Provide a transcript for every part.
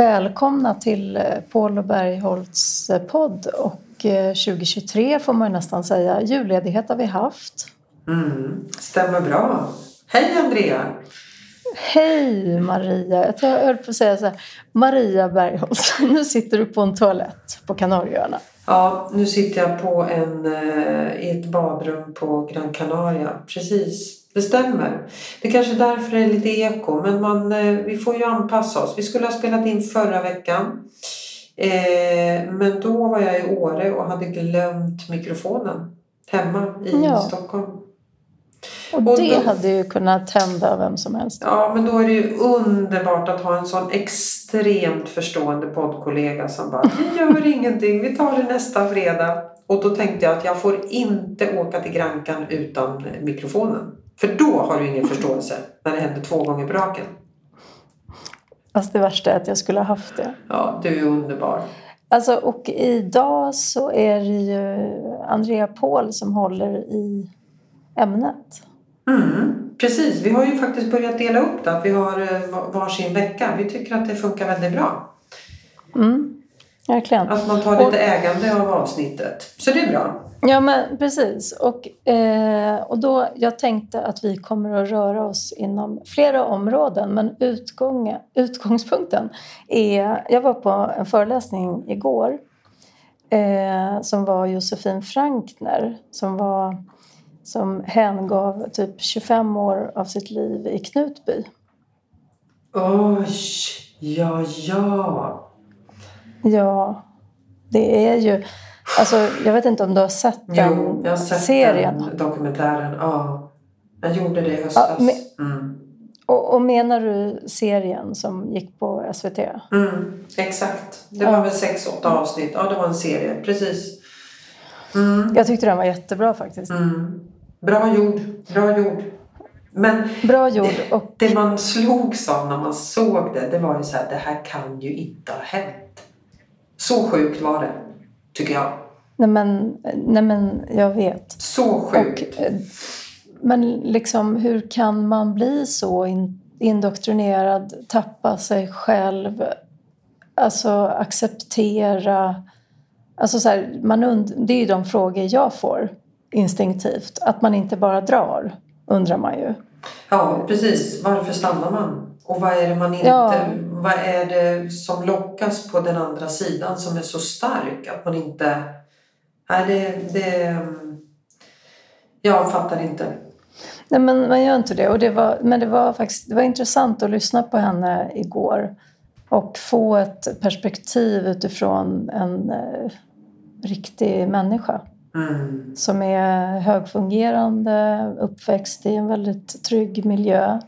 eh, välkomna till eh, Paul och Bergholtz eh, podd. Och eh, 2023 får man ju nästan säga. Julledighet har vi haft. Mm, stämmer bra. Hej Andrea! Hej Maria! Jag höll på att säga så här. Maria Bergholtz, nu sitter du på en toalett på Kanarieöarna. Ja, nu sitter jag på en, eh, i ett badrum på Gran Canaria. Precis, det stämmer. Det kanske är därför det är lite eko, men man, eh, vi får ju anpassa oss. Vi skulle ha spelat in förra veckan. Eh, men då var jag i Åre och hade glömt mikrofonen hemma i Ja. Stockholm. Och Och det då- hade ju kunnat hända vem som helst. Ja, men då är det ju underbart att ha en sån extremt förstående poddkollega som bara Vi gör ingenting, vi tar det nästa fredag. Och då tänkte jag att jag får inte åka till Grankan utan mikrofonen. För då har du ingen förståelse när det händer två gånger på raken. Fast det värsta är att jag skulle ha haft det. Ja, du är underbar. Alltså, och idag så är det ju Andrea Paul som håller i ämnet. Mm, precis, vi har ju faktiskt börjat dela upp det. Att vi har eh, varsin vecka. Vi tycker att det funkar väldigt bra. Mm, verkligen. Att man tar lite ägande av avsnittet. Så det är bra. Ja, men precis. Och, eh, och då, jag tänkte att vi kommer att röra oss inom flera områden men utgång, utgångspunkten är... Jag var på en föreläsning igår eh, som var Josefin Frankner som, var, som hängav typ 25 år av sitt liv i Knutby. Oj, ja, ja. Ja, det är ju... Alltså, jag vet inte om du har sett den Jo, jag har sett serien. den dokumentären. Ja. Jag gjorde det i höstas. Ja, mm. Och, och menar du serien som gick på SVT? Mm, exakt. Det Ja. var väl sex, åtta avsnitt. Ja, det var en serie. Precis. Mm, Jag tyckte den var jättebra faktiskt. mm. Bra gjord. Bra gjord. Men Bra gjord och det man slogs av när man såg det, det var ju så här, det här kan ju inte ha hänt. Så sjukt var det, tycker jag. nej men, nej men jag vet. Så sjukt. eh, men liksom hur kan man bli så in, indoktrinerad, tappa sig själv, alltså acceptera... Alltså så här, man und, det är ju de frågor jag får instinktivt. Att man inte bara drar, undrar man ju. Ja, precis. Varför stannar man? Och vad är det man inte... Ja. Vad är det som lockas på den andra sidan som är så stark att man inte... Nej, det... det jag fattar inte. Nej, men man gör inte det. Och det var, men det var faktiskt det var intressant att lyssna på henne igår och få ett perspektiv utifrån en eh, riktig människa Mm. som är högfungerande, uppväxt i en väldigt trygg miljö.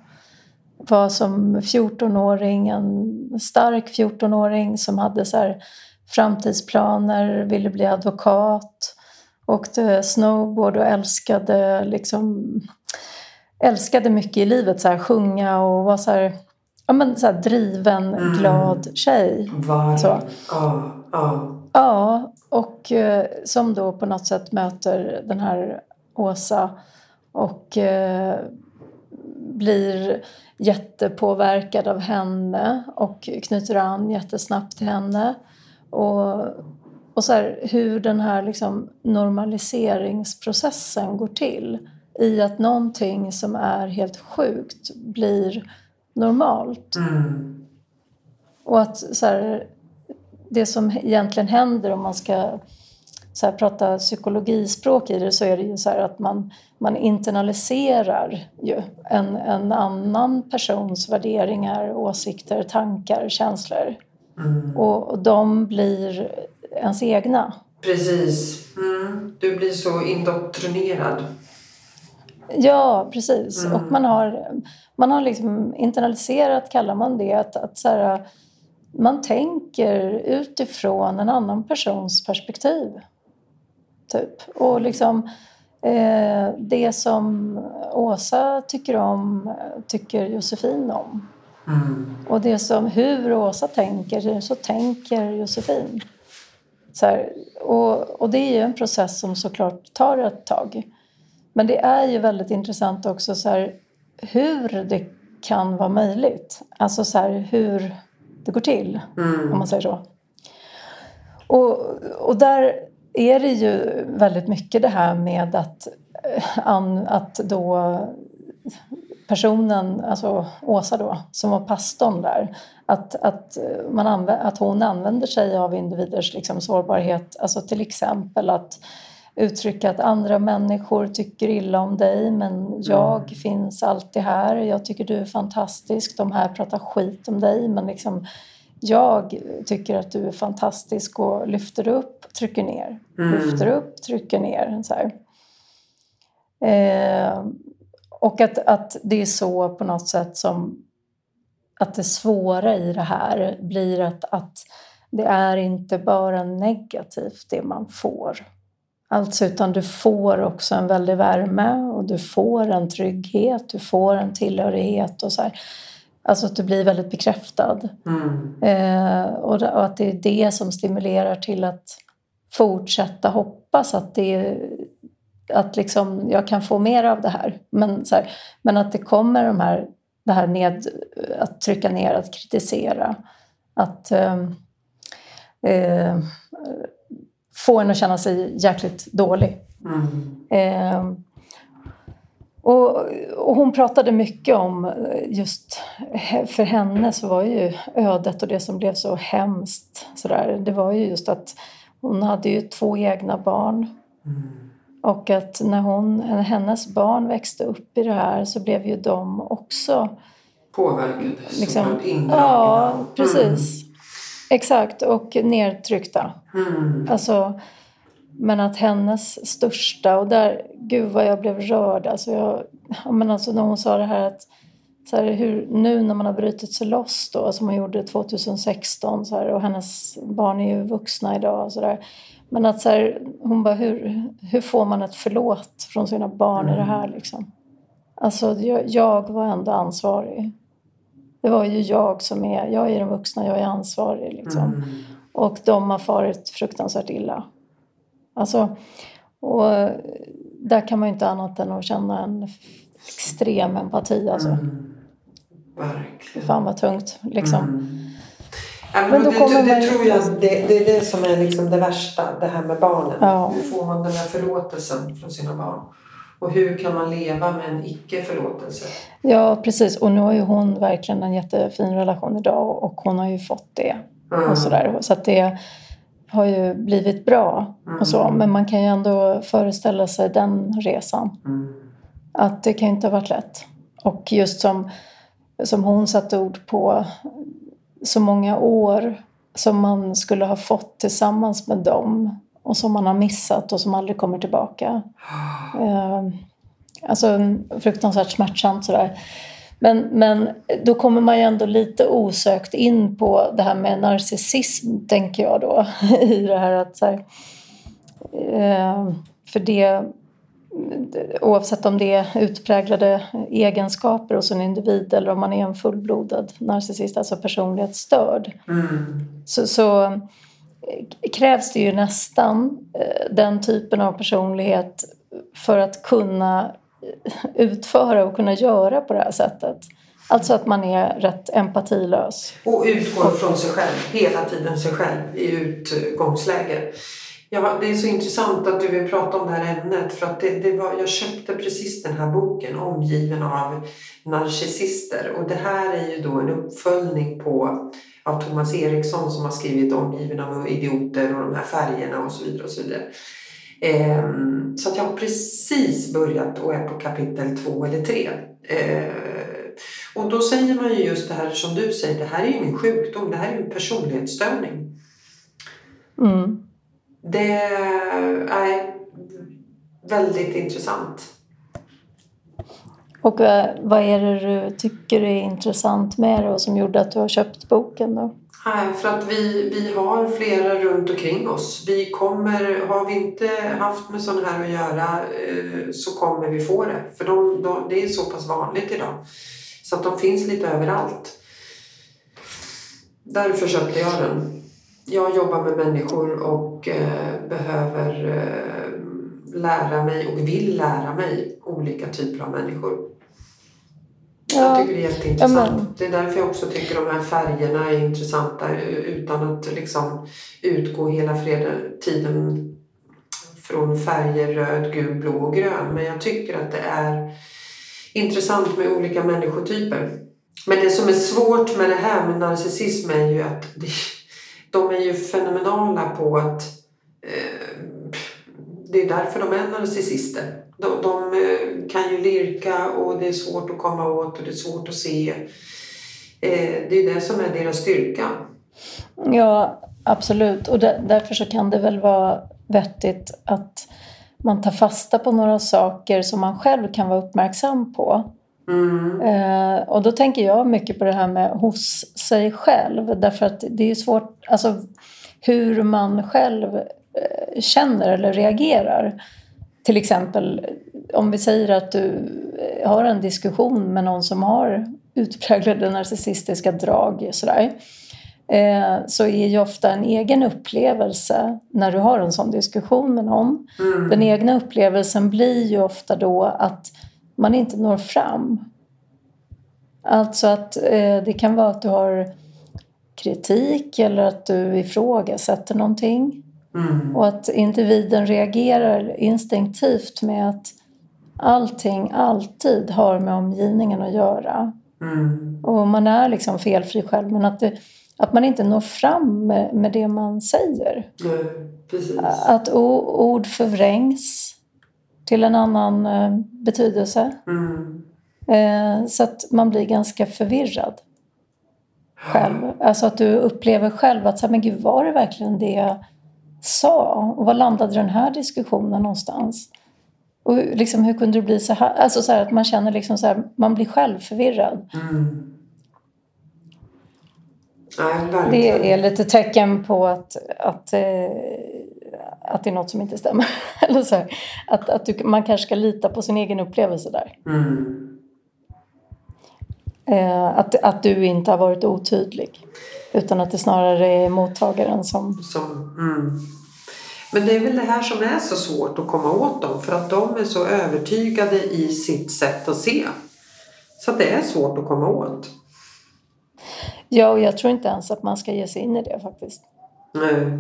Var som 14-åring en stark 14-åring som hade så framtidsplaner, ville bli advokat, åkte snowboard och älskade liksom älskade mycket i livet, så här, sjunga och var så här, ja, men så här driven, Mm. glad tjej. Var... Så. Ja, ja. Ja, och eh, som då på något sätt möter den här Åsa och eh, blir jättepåverkad av henne och knyter an jättesnabbt till henne. Och, och så här, hur den här liksom normaliseringsprocessen går till i att någonting som är helt sjukt blir normalt. Mm. Och att så här, det som egentligen händer om man ska så här, prata psykologispråk i det så är det ju så här att man, man internaliserar ju en, en annan persons värderingar, åsikter, tankar, känslor. Mm. Och, och de blir ens egna. Precis. Mm. Du blir så indoktrinerad. Ja, precis. Mm. Och man har, man har liksom internaliserat, kallar man det, att, att så här, man tänker utifrån en annan persons perspektiv. Typ. Och liksom eh, det som Åsa tycker om tycker Josefin om. Mm. Och det som, hur Åsa tänker, så tänker Josefin. Så här, och, och det är ju en process som såklart tar ett tag. Men det är ju väldigt intressant också så här, hur det kan vara möjligt. Alltså så här, hur det går till, Mm. om man säger så. Och, och där är det ju väldigt mycket det här med att, eh, att då personen, alltså Åsa då, som var pastorn där, att, att, man anvä- att hon använder sig av individers liksom sårbarhet, alltså till exempel att uttrycka att andra människor tycker illa om dig men jag finns alltid här, jag tycker du är fantastisk, de här pratar skit om dig men liksom jag tycker att du är fantastisk och lyfter upp, trycker ner. Mm. Lyfter upp, trycker ner. Så. Eh, och att, att det är så på något sätt som att det svåra i det här blir att, att det är inte bara negativt det man får. Alltså utan du får också en väldig värme och du får en trygghet, du får en tillhörighet och så här. Alltså att du blir väldigt bekräftad. Mm. Eh, och, att det är det som stimulerar till att fortsätta hoppas att, det, att liksom, jag kan få mer av det här. Men, här, men att det kommer de här, det här ned, att trycka ner, att kritisera. Att eh, eh, få en att känna sig jäkligt dålig. Mm. Och, och hon pratade mycket om eh, just för henne så var ju ödet och det som blev så hemskt sådär, det var ju just att hon hade ju två egna barn Mm. och att när hon, hennes barn växte upp i det här så blev ju de också Påverkade, liksom, ja precis, exakt och nedtryckta. Mm. Alltså, men att hennes största, och där, gud vad jag blev rörd. Alltså jag, ja, men alltså när hon sa det här att så här, hur, nu när man har brutit sig loss då, som hon gjorde 2016 så här, och hennes barn är ju vuxna idag och så där. Men att så här, hon bara, hur, hur får man ett förlåt från sina barn i det här liksom? Alltså jag, jag var ändå ansvarig. Det var ju jag som är, jag är den vuxna, jag är ansvarig liksom. Mm. Och de har farit fruktansvärt illa. Alltså, och där kan man ju inte annat än att känna en extrem empati. Alltså. Mm. Verkligen. Fan vad tungt. Liksom. Mm. Men Men då det, kommer det, man tror jag det, det är det som är liksom det värsta, det här med barnen. Ja. Hur får man den här förlåtelsen från sina barn? Och hur kan man leva med en icke-förlåtelse? Ja, precis. Och nu har ju hon verkligen en jättefin relation idag och hon har ju fått det. Mm. Och sådär. Så att det har ju blivit bra. Och så. Men man kan ju ändå föreställa sig den resan. Mm. Att det kan ju inte ha varit lätt. Och just som, som hon satte ord på, så många år som man skulle ha fått tillsammans med dem och som man har missat och som aldrig kommer tillbaka. Eh, alltså fruktansvärt smärtsamt sådär. Men, men då kommer man ju ändå lite osökt in på det här med narcissism, tänker jag då. I det här att så här, eh, för det oavsett om det är utpräglade egenskaper hos en individ eller om man är en fullblodad narcissist, alltså personlighetsstörd, Mm. så, så eh, krävs det ju nästan eh, den typen av personlighet för att kunna utföra och kunna göra på det här sättet. Alltså att man är rätt empatilös. Och utgår från sig själv, hela tiden sig själv i utgångsläge. Ja, det är så intressant att du vill prata om det här ämnet för att det, det var, jag köpte precis den här boken Omgiven av narcissister och det här är ju då en uppföljning på av Thomas Eriksson som har skrivit Omgiven av idioter och de här färgerna och så vidare. Och så vidare. Ehm, så att jag har precis börjat och är på kapitel två eller tre. Ehm, och då säger man ju just det här som du säger, det här är ju ingen sjukdom, det här är ju en personlighetsstörning. Mm. Det är väldigt intressant. Och eh, vad är det du tycker är intressant med det och som gjorde att du har köpt boken då? Nej, För att vi, vi har flera runt omkring oss. Vi kommer, har vi inte haft med sådana här att göra eh, så kommer vi få det. För de, de, det är så pass vanligt idag. Så att de finns lite överallt. Därför köpte jag den. Jag jobbar med människor och eh, behöver eh, lära mig och vill lära mig olika typer av människor. Jag tycker det är jätteintressant. Ja, men... Det är därför jag också tycker de här färgerna är intressanta utan att liksom utgå hela tiden från färger röd, gul, blå och grön. Men jag tycker att det är intressant med olika människotyper. Men det som är svårt med det här med narcissism är ju att de är ju fenomenala på att det är därför de är narcissister. De, de, eh, kan ju lirka och det är svårt att komma åt och det är svårt att se. Eh, det är det som är deras styrka. Ja, absolut. Och därför så kan det väl vara vettigt att man tar fasta på några saker som man själv kan vara uppmärksam på. Mm. Eh, och då tänker jag mycket på det här med hos sig själv. Därför att det är svårt, alltså hur man själv känner eller reagerar. Till exempel om vi säger att du eh, har en diskussion med någon som har utpräglade narcissistiska drag. Sådär. Eh, så är ju ofta en egen upplevelse när du har en sån diskussion med någon. Mm. Den egna upplevelsen blir ju ofta då att man inte når fram. Alltså att eh, det kan vara att du har kritik eller att du ifrågasätter någonting. Mm. Och att individen reagerar instinktivt med att allting alltid har med omgivningen att göra. Mm. Och man är liksom felfri själv men att, det, att man inte når fram med, med det man säger. Nej, att ord förvrängs till en annan eh, betydelse. Mm. Eh, så att man blir ganska förvirrad själv. Alltså att du upplever själv att men gud, var det verkligen det sa? Och var landade den här diskussionen någonstans? Och liksom, hur kunde det bli så här? Alltså så här, att man känner liksom så här, man blir själv förvirrad. Mm. Det är lite tecken på att, att, eh, att det är något som inte stämmer. Eller så här, att att du, man kanske ska lita på sin egen upplevelse där. Mm. Eh, att, att du inte har varit otydlig. Utan att det snarare är mottagaren som... som mm. Men det är väl det här som är så svårt att komma åt dem för att de är så övertygade i sitt sätt att se. Så att det är svårt att komma åt. Ja, och jag tror inte ens att man ska ge sig in i det faktiskt. Nej.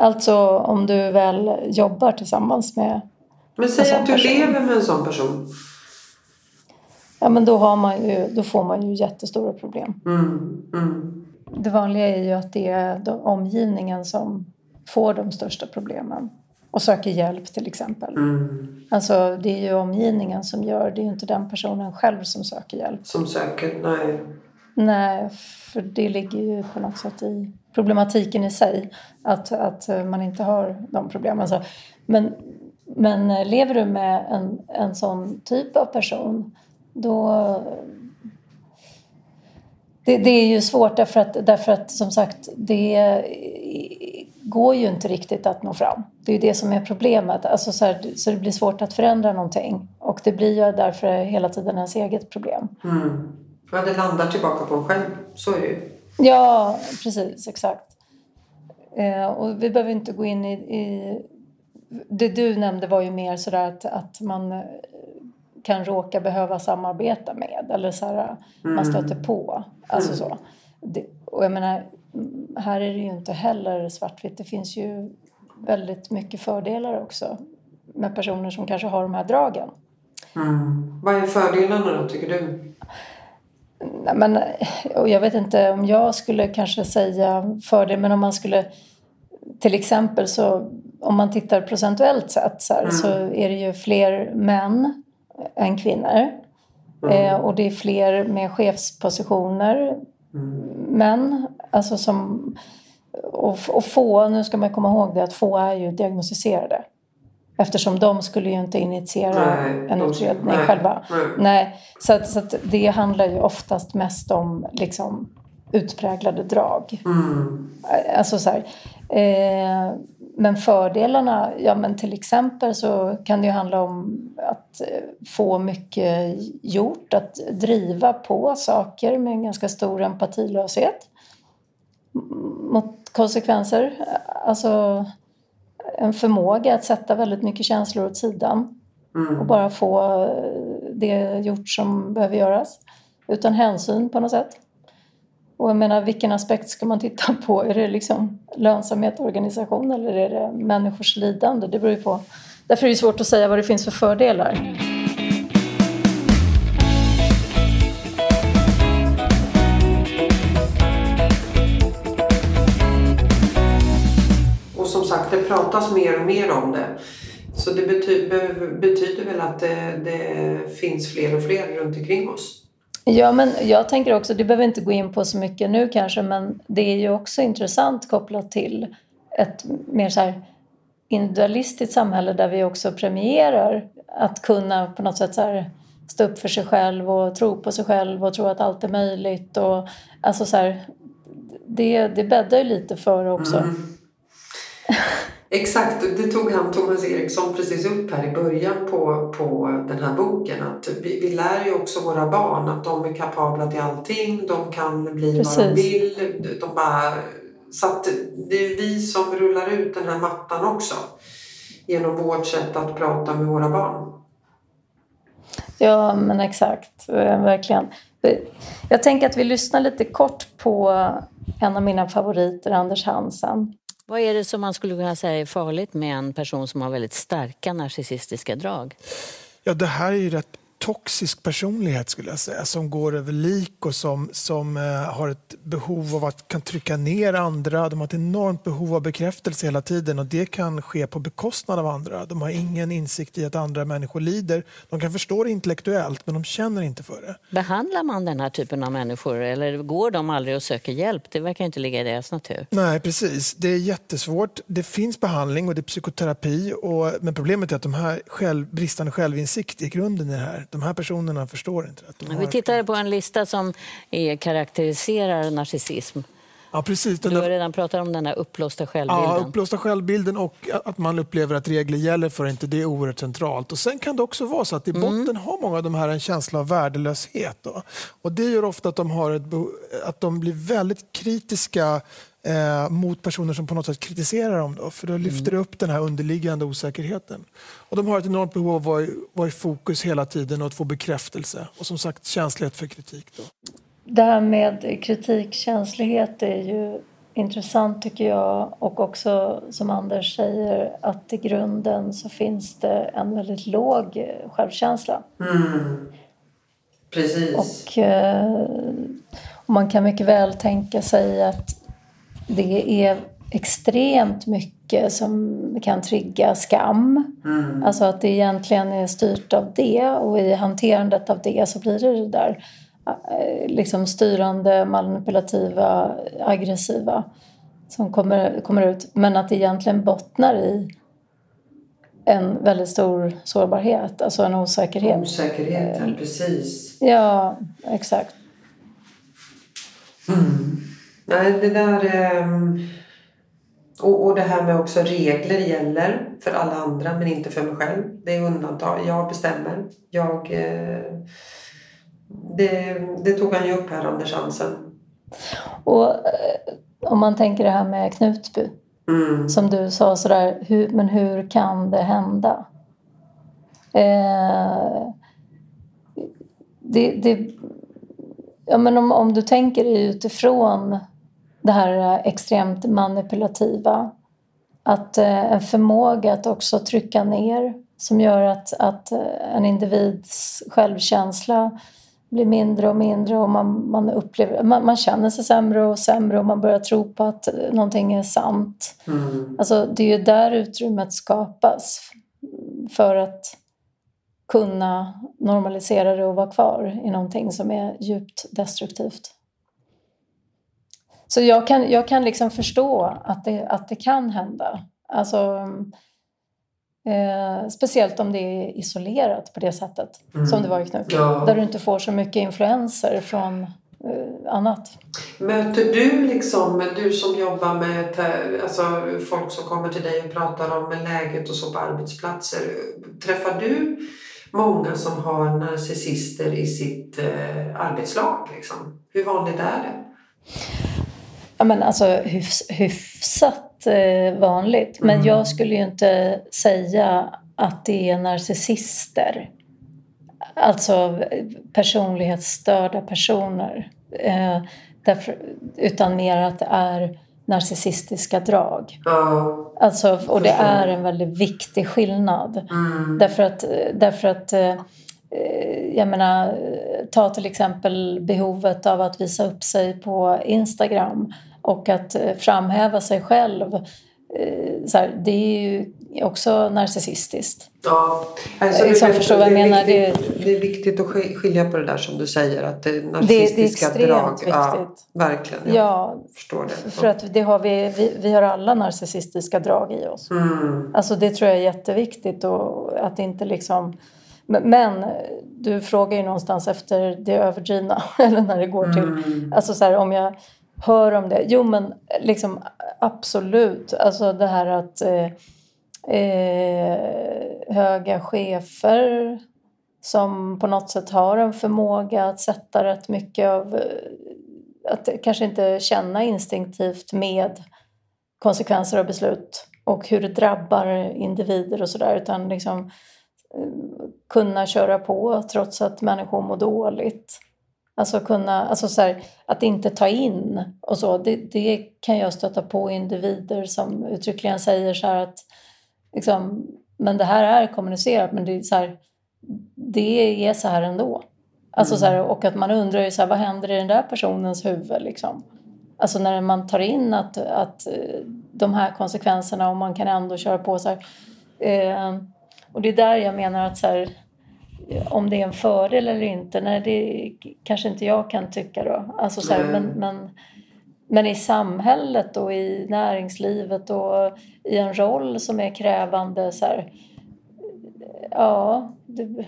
Alltså om du väl jobbar tillsammans med Men säg att du person. lever med en sån person. Ja, men då, har man ju, då får man ju jättestora problem. Mm. Mm. Det vanliga är ju att det är omgivningen som får de största problemen och söker hjälp till exempel. Mm. Alltså det är ju omgivningen som gör det är ju inte den personen själv som söker hjälp. Som söker, nej. Nej, för det ligger ju på något sätt i problematiken i sig att, att man inte har de problemen. Alltså, men, men lever du med en, en sån typ av person då det, det, är ju svårt därför att, därför att som sagt det går ju inte riktigt att nå fram. Det är ju det som är problemet. Alltså så, här, så det blir svårt att förändra någonting. Och det blir ju därför hela tiden ens eget problem. Mm. För det landar tillbaka på en själv. Så är det ju. Ja, precis. Exakt. Eh, och vi behöver inte gå in i, i... Det du nämnde var ju mer sådär att, att man kan råka behöva samarbeta med eller så här, mm. man stöter på. Alltså mm. så. Det, och jag menar, här är det ju inte heller svartvitt. Det finns ju väldigt mycket fördelar också med personer som kanske har de här dragen. Mm. Vad är fördelarna då, tycker du? Nej, men, och jag vet inte om jag skulle kanske säga fördel, men om man skulle till exempel så om man tittar procentuellt sett så, här, mm. så är det ju fler män än kvinnor. Mm. Eh, och det är fler med chefspositioner. Mm. Män, alltså som... Och, och få, nu ska man komma ihåg det, att få är ju diagnostiserade. Eftersom de skulle ju inte initiera nej, en utredning nej, själva. Nej. nej. så, att, så att det handlar ju oftast mest om liksom, utpräglade drag. Mm. Alltså så här, eh, men fördelarna, ja men till exempel så kan det ju handla om att eh, få mycket gjort, att driva på saker med en ganska stor empatilöshet mot konsekvenser. Alltså en förmåga att sätta väldigt mycket känslor åt sidan mm. och bara få det gjort som behöver göras. Utan hänsyn på något sätt. Och jag menar, vilken aspekt ska man titta på? Är det liksom lönsamhet, organisation eller är det människors lidande? Det beror ju på. Därför är det svårt att säga vad det finns för fördelar. Och som sagt, det pratas mer och mer om det. Så det betyder, betyder väl att det, det finns fler och fler runt omkring oss. Ja, men jag tänker också, det behöver inte gå in på så mycket nu kanske, men det är ju också intressant kopplat till ett mer så här individualistiskt samhälle där vi också premierar att kunna på något sätt så här stå upp för sig själv och tro på sig själv och tro att allt är möjligt. Och, alltså så här, det, det bäddar ju lite för också. Mm. Exakt, det tog han Thomas Eriksson precis upp här i början på, på den här boken. Att vi, vi lär ju också våra barn att de är kapabla till allting, de kan bli precis. vad de vill. De bara, så att det är vi som rullar ut den här mattan också genom vårt sätt att prata med våra barn. Ja, men exakt. Eh, verkligen. Jag tänker att vi lyssnar lite kort på en av mina favoriter, Anders Hansen. Vad är det som man skulle kunna säga är farligt med en person som har väldigt starka narcissistiska drag? Ja, det här är ju rätt toxisk personlighet skulle jag säga som går över lik och som, som eh, har ett behov av att kan trycka ner andra. De har ett enormt behov av bekräftelse hela tiden och det kan ske på bekostnad av andra. De har ingen insikt i att andra människor lider. De kan förstå det intellektuellt men de känner inte för det. Behandlar man den här typen av människor eller går de aldrig och söker hjälp? Det verkar inte ligga i deras natur. Nej, precis. Det är jättesvårt. Det finns behandling och det är psykoterapi och, men problemet är att de här själv, bristande självinsikt är grunden i det här de här personerna förstår inte det. Vi tittade på en lista som är, karaktäriserar narcissism. Ja, precis. Du har redan pratat om den här uppblåsta självbilden. Ja, uppblåsta självbilden och att man upplever att regler gäller för inte det är oerhört centralt. Och Sen kan det också vara så att i mm. botten mm. har många av de här en känsla av värdelöshet. Då. Och Det gör ofta att de, har ett, att de blir väldigt kritiska eh, mot personer som på något sätt kritiserar dem. Då, för då lyfter mm. det upp den här underliggande osäkerheten. Och de har ett enormt behov av att vara i, vara i fokus hela tiden och att få bekräftelse. Och som sagt känslighet för kritik. Då. Det här med kritikkänslighet är ju intressant tycker jag och också som Anders säger att i grunden så finns det en väldigt låg självkänsla. Mm. Precis. Och, eh, och man kan mycket väl tänka sig att det är extremt mycket som kan trigga skam. Mm. Alltså att det egentligen är styrt av det och i hanterandet av det så blir det det där eh, liksom styrande, manipulativa, aggressiva som kommer, kommer ut. Men att det egentligen bottnar i en väldigt stor sårbarhet, alltså en osäkerhet. Osäkerhet, ja, precis. Ja, exakt. Mm. Nej, det där... Ehm, och, och det här med också regler gäller för alla andra men inte för mig själv. Det är undantag. Jag bestämmer. Jag... Eh, det, det tog han ju upp här, Anders Hansen. Och eh, om man tänker det här med Knutby. Mm. Som du sa sådär, hur, men hur kan det hända? Eh, det, det, ja, men om, om du tänker utifrån det här extremt manipulativa. Att eh, en förmåga att också trycka ner som gör att, att eh, en individs självkänsla blir mindre och mindre och man, man, upplever, man, man känner sig sämre och sämre och man börjar tro på att någonting är sant. Mm. Alltså, det är ju där utrymmet skapas för att kunna normalisera det och vara kvar i någonting som är djupt destruktivt. Så jag kan, jag kan liksom förstå att det, att det kan hända. Alltså, eh, speciellt om det är isolerat på det sättet mm. som det var i Knut. Ja. Där du inte får så mycket influenser från eh, annat. Möter du, liksom, du som jobbar med alltså, folk som kommer till dig och pratar om läget och så på arbetsplatser. Träffar du många som har narcissister i sitt eh, arbetslag? Liksom? Hur vanligt är det? Ja, men alltså, hyfs, hyfsat eh, vanligt. Men mm. jag skulle ju inte säga att det är narcissister. alltså personlighetsstörda personer. Eh, därför, utan mer att det är narcissistiska drag. Ja. Alltså, och det är en väldigt viktig skillnad. Mm. Därför att, därför att eh, jag menar, ta till exempel behovet av att visa upp sig på Instagram och att eh, framhäva sig själv. Eh, Så här, det är ju också narcissistiskt. Ja, alltså, Liksom, det, förstår vad jag det, är menar? viktigt, det är viktigt att sk- skilja på det där som du säger. Att det är det är narcissistiska extremt drag. Ja, viktigt. verkligen. Jag Ja, förstår det. för att det har vi, vi, vi har alla narcissistiska drag i oss. Mm. Alltså det tror jag är jätteviktigt och att inte liksom... Men- Men du frågar ju någonstans efter det överdrivna, eller när det går till... Mm. Alltså så här, om jag hör om det. Jo men liksom absolut. Alltså det här att eh, eh, höga chefer som på något sätt har en förmåga att sätta rätt mycket av... Eh, att kanske inte känna instinktivt med konsekvenser av beslut och hur det drabbar individer och sådär utan liksom eh, kunna köra på trots att människor mår dåligt. Alltså kunna, alltså så här, att inte ta in och så, det, det kan jag stöta på individer som uttryckligen säger så här att liksom, men det här är kommunicerat men det är så här, det är så här ändå. Alltså så här, och att man undrar ju så här, vad händer i den där personens huvud liksom? Alltså när man tar in att, att eh, de här konsekvenserna och man kan ändå köra på så här. Eh, och det är där jag menar att så här, om det är en fördel eller inte, nej det kanske inte jag kan tycka då. Alltså så här, men, men, men i samhället och i näringslivet och i en roll som är krävande så här, ja, det,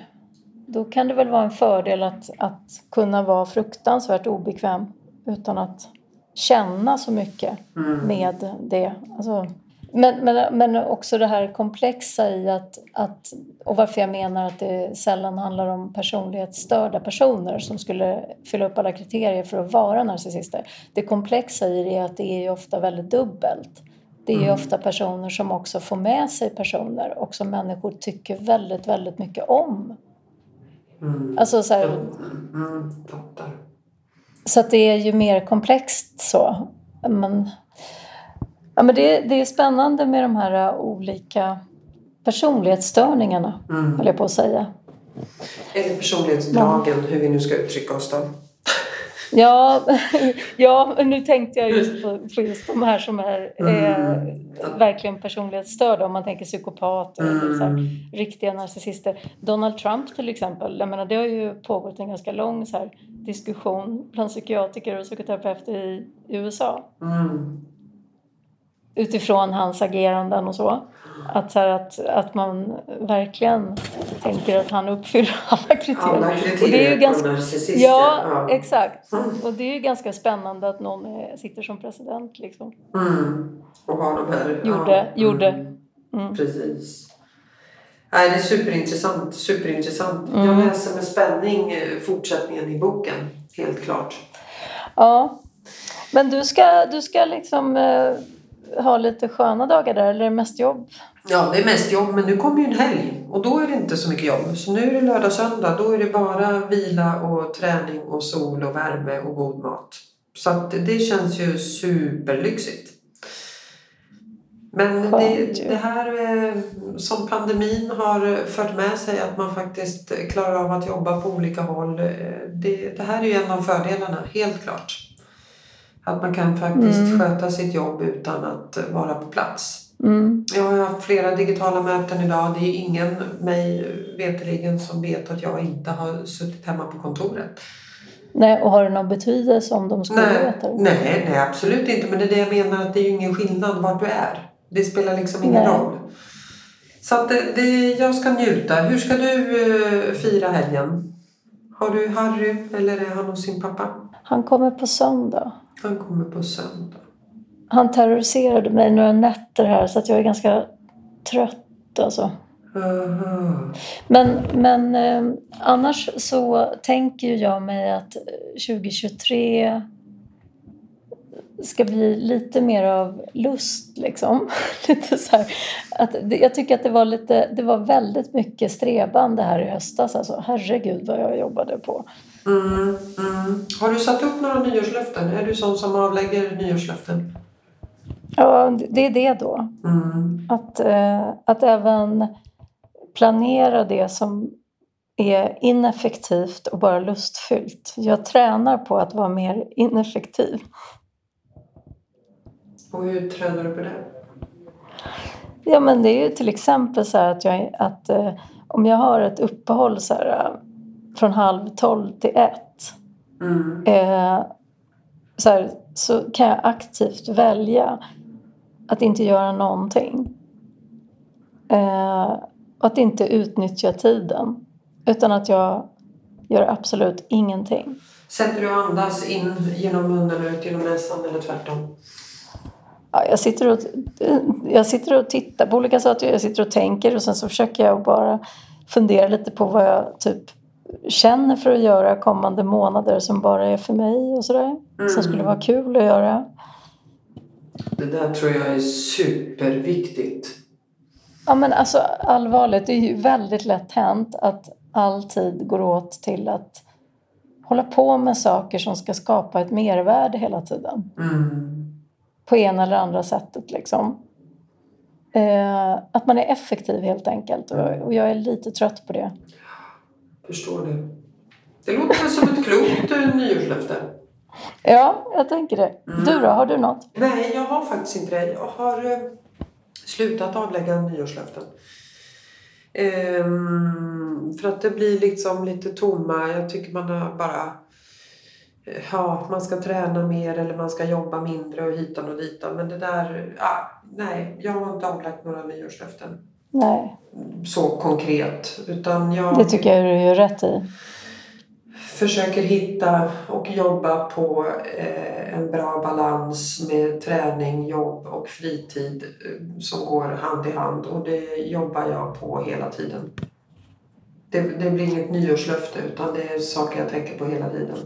då kan det väl vara en fördel att, att kunna vara fruktansvärt obekväm utan att känna så mycket Mm. med det. Alltså, men, men, men också det här komplexa i att, att, och varför jag menar att det sällan handlar om personlighetsstörda personer som skulle fylla upp alla kriterier för att vara narcissister. Det komplexa i det är att det är ju ofta väldigt dubbelt. Det är Mm. ofta personer som också får med sig personer och som människor tycker väldigt, väldigt mycket om. Mm. Alltså så här, Mm. Så att det är ju mer komplext så. Men, ja, men det, det är spännande med de här uh, olika personlighetsstörningarna, Mm. höll jag på att säga. Eller personlighetsdragen, hur vi nu ska uttrycka oss då. Ja, ja nu tänkte jag just på, på just de här som är eh, verkligen personlighetsstörda. Om man tänker psykopater eller så här, Mm. riktiga narcissister. Donald Trump till exempel. Jag menar, det har ju pågått en ganska lång så här, diskussion bland psykiatriker och psykoterapeuter i USA. Mm. Utifrån hans ageranden och så. Att, så här, att, att man verkligen tänker att han uppfyller alla kriterier. Alla Och kriterier det är ju ganska, narcissister. ja, exakt. Mm. Och det är ju ganska spännande att någon är, sitter som president. Liksom. Mm. Och har de här... Gjorde, ja. gjorde. Mm. Mm. Precis. Nej, det är superintressant. superintressant. Mm. Jag läser med spänning eh, fortsättningen i boken. Helt klart. Ja. Men du ska, du ska liksom eh, ha lite sköna dagar där, eller är det mest jobb? Ja, det är mest jobb, men nu kommer ju en helg och då är det inte så mycket jobb. Så nu är det lördag söndag, då är det bara vila och träning och sol och värme och god mat. Så att det känns ju superlyxigt. Men det, det här eh, som pandemin har fört med sig att man faktiskt klarar av att jobba på olika håll. eh, Det, det här är ju en av fördelarna, helt klart. Att man kan faktiskt Mm. sköta sitt jobb utan att vara på plats. Mm. Jag har haft flera digitala möten idag. Det är ingen mig veterligen som vet att jag inte har suttit hemma på kontoret. Nej, och har det någon betydelse om de skulle Nej, veta det? nej, nej, absolut inte. Men det är det jag menar att det är ju ingen skillnad vart du är. Det spelar liksom ingen Nej. roll. Så att det, det, jag ska njuta. Hur ska du eh, fira helgen? Har du Harry eller är han hos sin pappa? Han kommer på söndag. Han kommer på söndag. Han terroriserade mig några nätter här så att jag är ganska trött alltså. Aha. Men, men eh, annars så tänker jag mig att eh, 2023 ska bli lite mer av lust. Liksom. lite så här, att, jag tycker att det var, lite, det var väldigt mycket strebande här i höstas. Alltså, herregud vad jag jobbade på. Mm, mm. Har du satt upp några nyårslöften? Är du sån som avlägger nyårslöften? Ja, det är det då. Mm. Att, eh, att även planera det som är ineffektivt och bara lustfyllt. Jag tränar på att vara mer ineffektiv. Och hur tränar du på det? Ja, men det är ju till exempel så att, jag, att eh, om jag har ett uppehåll så här, från halv tolv till ett Mm. eh, så, här, så kan jag aktivt välja att inte göra någonting. Eh, och att inte utnyttja tiden. Utan att jag gör absolut ingenting. Sätter du andas in genom munnen och ut genom näsan eller tvärtom? Ja, jag, sitter och, jag sitter och tittar på olika saker. Jag sitter och tänker och sen så försöker jag bara fundera lite på vad jag typ känner för att göra kommande månader som bara är för mig och sådär. Som skulle vara kul att göra. Det där tror jag är superviktigt. Ja men alltså allvarligt, det är ju väldigt lätt hänt att all tid går åt till att hålla på med saker som ska skapa ett mervärde hela tiden. Mm. På ena eller andra sättet liksom. Eh, att man är effektiv helt enkelt. Och, och jag är lite trött på det. Förstår det. Det låter som ett klokt eh, nyårslöfte. Ja, jag tänker det. Du då, har du något? Nej, jag har faktiskt inte det. Jag har eh, slutat avlägga nyårslöften. Ehm, för att det blir liksom lite tomma. Jag tycker man har bara... eh, Ja, man ska träna mer eller man ska jobba mindre och hitan och ditan. Men det där... Ah, nej, jag har inte avlagt några nyårslöften Nej, så konkret. Utan jag det tycker jag du gör rätt i. försöker hitta och jobba på eh, en bra balans med träning, jobb och fritid eh, som går hand i hand. Och det jobbar jag på hela tiden. Det, det blir inget nyårslöfte utan det är saker jag tänker på hela tiden.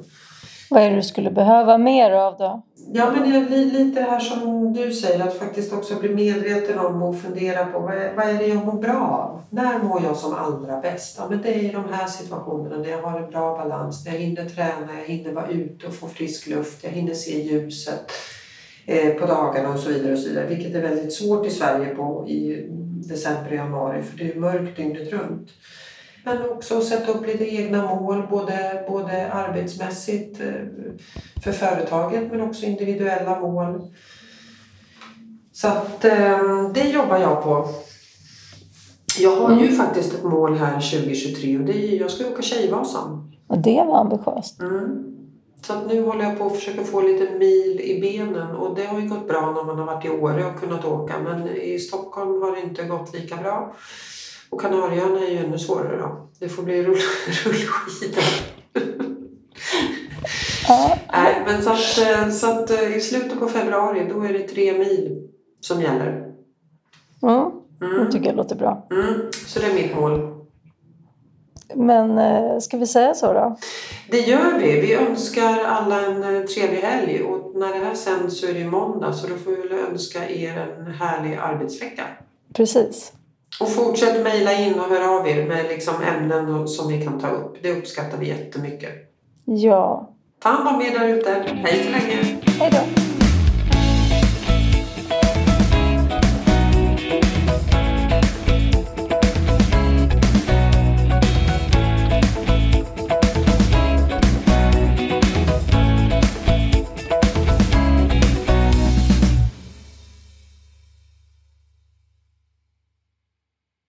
Vad är det du skulle behöva mer av då? Ja, men det blir lite det här som du säger, att faktiskt också bli medveten om och fundera på vad är, vad är det jag mår bra av? När mår jag som allra bäst? Ja, men det är i de här situationerna när jag har en bra balans, när jag hinner träna, jag hinner vara ute och få frisk luft, jag hinner se ljuset eh, på dagarna och så vidare. och så vidare. Vilket är väldigt svårt i Sverige på, i december och januari för det är mörkt dygnet runt. Men också sätta upp lite egna mål, både, både arbetsmässigt eh, för företaget men också individuella mål. Så att eh, det jobbar jag på. Jag har ju faktiskt ett mål här 2023 och det är jag ska åka Tjejvasan. Och det var ambitiöst. Mm. Så att nu håller jag på att försöka få lite mil i benen och det har ju gått bra när man har varit i Åre och kunnat åka men i Stockholm har det inte gått lika bra. Och Kanarieöarna är ju ännu svårare då. Det får bli rull, rullskidor. Ja, Nej, men så att, eh, så att eh, i slutet på februari då är det tre mil som gäller. mm, det tycker jag låter bra. Mm. Så det är mitt mål. Men eh, ska vi säga så då? Det gör vi. Vi önskar alla en trevlig helg och när det här sänds så är det ju måndag så då får vi väl önska er en härlig arbetsvecka. Precis. Och fortsätt mejla in och hör av er med liksom ämnen som vi kan ta upp. Det uppskattar vi jättemycket. Ja. Ta hand om er där ute. Hej så länge! Hej då.